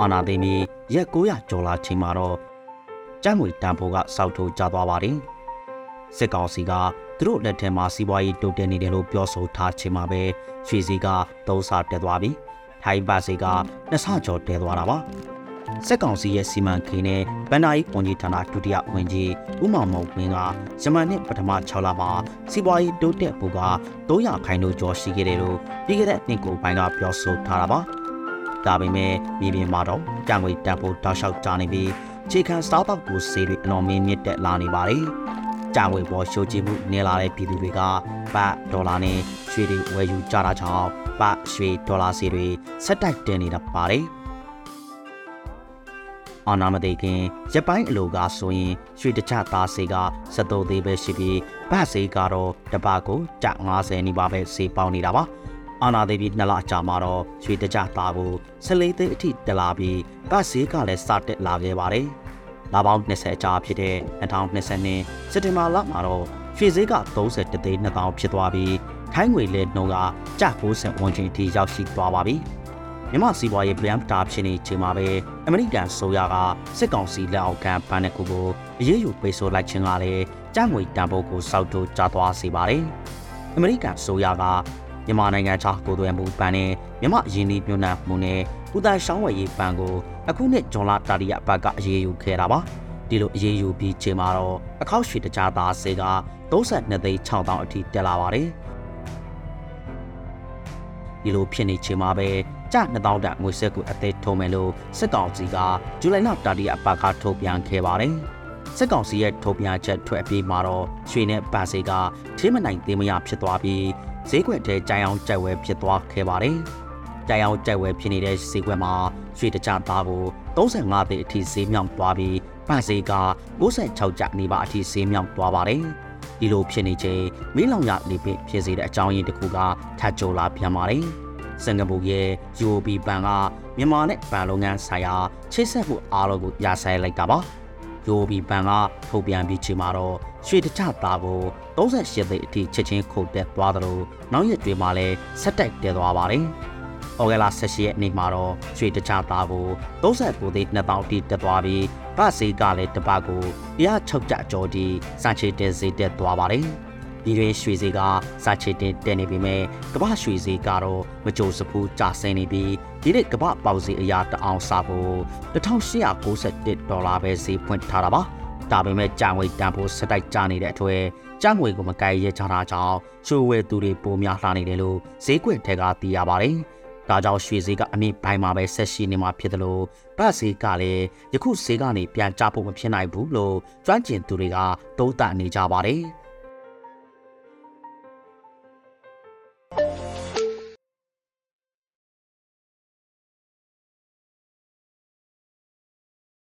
အာနာသိမ်းပြီးရက်900ကျော်လာချိန်မှာတော့ကျန်းငွေတန်ဖိုးကစောက်ထိုးကျသွားပါတယ်စစ်ကောင်စီကသူတို့လက်ထက်မှာစီးပွားရေးတိုးတက်နေတယ်လို့ပြောဆိုထားချိန်မှာပဲရွှေစည်းကသုံးဆတက်သွားပြီးထိုင်းဘတ်စီကနှစ်ဆကျော်တက်သွားတာပါစက်ကောင်စီရဲ့စီမံကိန်းနဲ့ဗန်နာယီဝန်ကြီးဌာနဒုတိယဝန်ကြီးဦးမောင်မောင်ဝင်းကဇမန်နှစ်ပထမ6လမှာစီးပွားရေးတိုးတက်ဖို့က300ခိုင်နှုန်းကျော်ရှိခဲ့တယ်လို့ပြီးခဲ့တဲ့နှစ်ကိုပိုင်းကပြောဆိုထားတာပါ ဒါပေမဲ့မြေပြင်မှာတော့တန်ငွေတက်ဖို့တောက်လျှောက်ကြနေပြီးခြေခံစားတော့ကိုစေးတွေအတော်မင်းမြင့်တက်လာနေပါတယ်ကြာငွေပေါ်ရှိုးကြည့်မှုနေလာတဲ့ပြည်သူတွေကဘတ်ဒေါ်လာနဲ့ရွှေတွေဝယ်ယူကြတာကြောင့်ဘတ်ရွှေဒေါ်လာစီတွေဆက်တိုက်တင်နေတာပါတယ်အာနာမသိခင်ရပိုင်းအလိုကဆိုရင်ရွှေတချသားစေက73သေးပဲရှိပြီးဗတ်စေကတော့တပတ်ကိုကျ90နီးပါးပဲစေပေါင်းနေတာပါ အာနာသိပြီးနှစ်လကြာမှာတော့ရွှေတကြသားကို14သိန်းအထိတက်လာပြီးဗတ်စေကလည်းစတက်လာခဲ့ပါတယ်လာပေါင်း20ကြာဖြစ်တဲ့2020စက်တင်ဘာလမှာတော့ရွှေဈေးက30သိန်း2000ဖြစ်သွားပြီးထိုင်းငွေလဲနှုန်းကကျ90ဝန်ကျင်အထိရောက်ရှိသွားပါပြီမြန်မာစီးပွားရေးဗလန်တာဖြစ်နေချိန်မှာပဲအမေရိကန်ဆိုရကစစ်ကောင်စီလက်အောက်ကဘဏ်တစ်ခုကိုအရေးယူပိတ်ဆို့လိုက်ခြင်းကလည်းကျငွေတန်ဖိုးကိုစောက်တိုးကျသွားစေပါတယ်အမေရိကန်ဆိုရက မြန်မာနိုင်ငံခြားကိုယ်သွယ်မှုဘဏ်နဲ့မြန်မာယင်းဒီမြို့နယ်မှုနဲ့ဥဒန်ရှောင်းဝယ်ရေးဘဏ်ကိုအခုနှစ်ဇွန်လတာရီယာဘတ်ကအရေးယူခဲ့တာပါဒီလိုအရေးယူပြီးချိန်မှာတော့အခောက်ရွှေတကြားသားစေက32သိန်း6000အထိတက်လာပါတယ်ဒီလိုဖြစ်နေချိန်မှာပဲကျ2000တန်ငွေစက်ကိုအသေးထုံးမယ်လို့စစ်ကောင်စီကဇူလိုင်လတာရီယာဘတ်ကထုတ်ပြန်ခဲ့ပါတယ် စစ်ကောင်စီရဲ့ထုတ်ပြန်ချက်ထွက်ပြီးမှာတော့ရွှေနဲ့ပန်စေကထင်းမနိုင်သေးမရဖြစ်သွားပြီးဈေးကွက်ထဲကြိုင်အောင်ကြိုက်ဝဲဖြစ်သွားခဲ့ပါတယ်။ကြိုင်အောင်ကြိုက်ဝဲဖြစ်နေတဲ့ဈေးကွက်မှာရွှေတကြသားကို35သိန်းအထိဈေးမြောက်သွားပြီးပန်စေက96ကျနေပါအထိဈေးမြောက်သွားပါတယ်။ဒီလိုဖြစ်နေချိန်မင်းလောင်ရနေပြီဖြစ်စေတဲ့အကြောင်းရင်းတစ်ခုကထပ်ကြိုလာပြန်ပါတယ်။စင်ကာပူရဲ့ UOB ဘဏ်ကမြန်မာနဲ့ဗန်လုပ်ငန်းဆိုင်ရာချိတ်ဆက်မှုအားလုံးကိုရာဆိုင်လိုက်တာပါ။ UOB ဘဏ်ကထုတ်ပြန်ပြီးချိန်မှာတော့ရွှေတချသားကို38သိန်းအထိချက်ချင်းခုတ်တက်သွားသလိုနောက်ရက်တွေမှာလည်းဆက်တိုက်တက်သွားပါတယ်။ဩဂလာ18ရက်နေ့မှာတော့ရွှေတချသားကို39သိန်း2000အထိတက်သွားပြီးဗတ်စေးကလည်းတစ်ပတ်ကို106ကျအကျော်ထိစံချေတင်စေတက်သွားပါတယ်။ ဒီတွင်ရွှေစေးကစာချေတင်တက်နေပေမဲ့ကမ္ဘာရွှေစေးကတော့မကြိုစဖူးကျဆင်းနေပြီးဒီနေ့ကမ္ဘာပေါက်စီအရာတအောင်စားဖို့1891ဒေါ်လာပဲဈေးဖွင့်ထားတာပါ။ဒါပေမဲ့ကြာငွေတန်ဖိုးစတိုက်ကျနေတဲ့အထွေကြာငွေကိုမကိုက်ရဲချတာကြောင့်ချိုးဝဲသူတွေပိုများလှနေတယ်လို့ဈေးကွက်ထက်ကသိရပါတယ်။ဒါကြောင့်ရွှေဈေးကအမြင့်ပိုင်းမှာပဲဆက်ရှိနေမှာဖြစ်တယ်လို့ဗတ်ဈေးကလည်းယခုဈေးကနေပြန်ကျဖို့မဖြစ်နိုင်ဘူးလို့ကျွမ်းကျင်သူတွေကသုံးသပ်နေကြပါတယ်။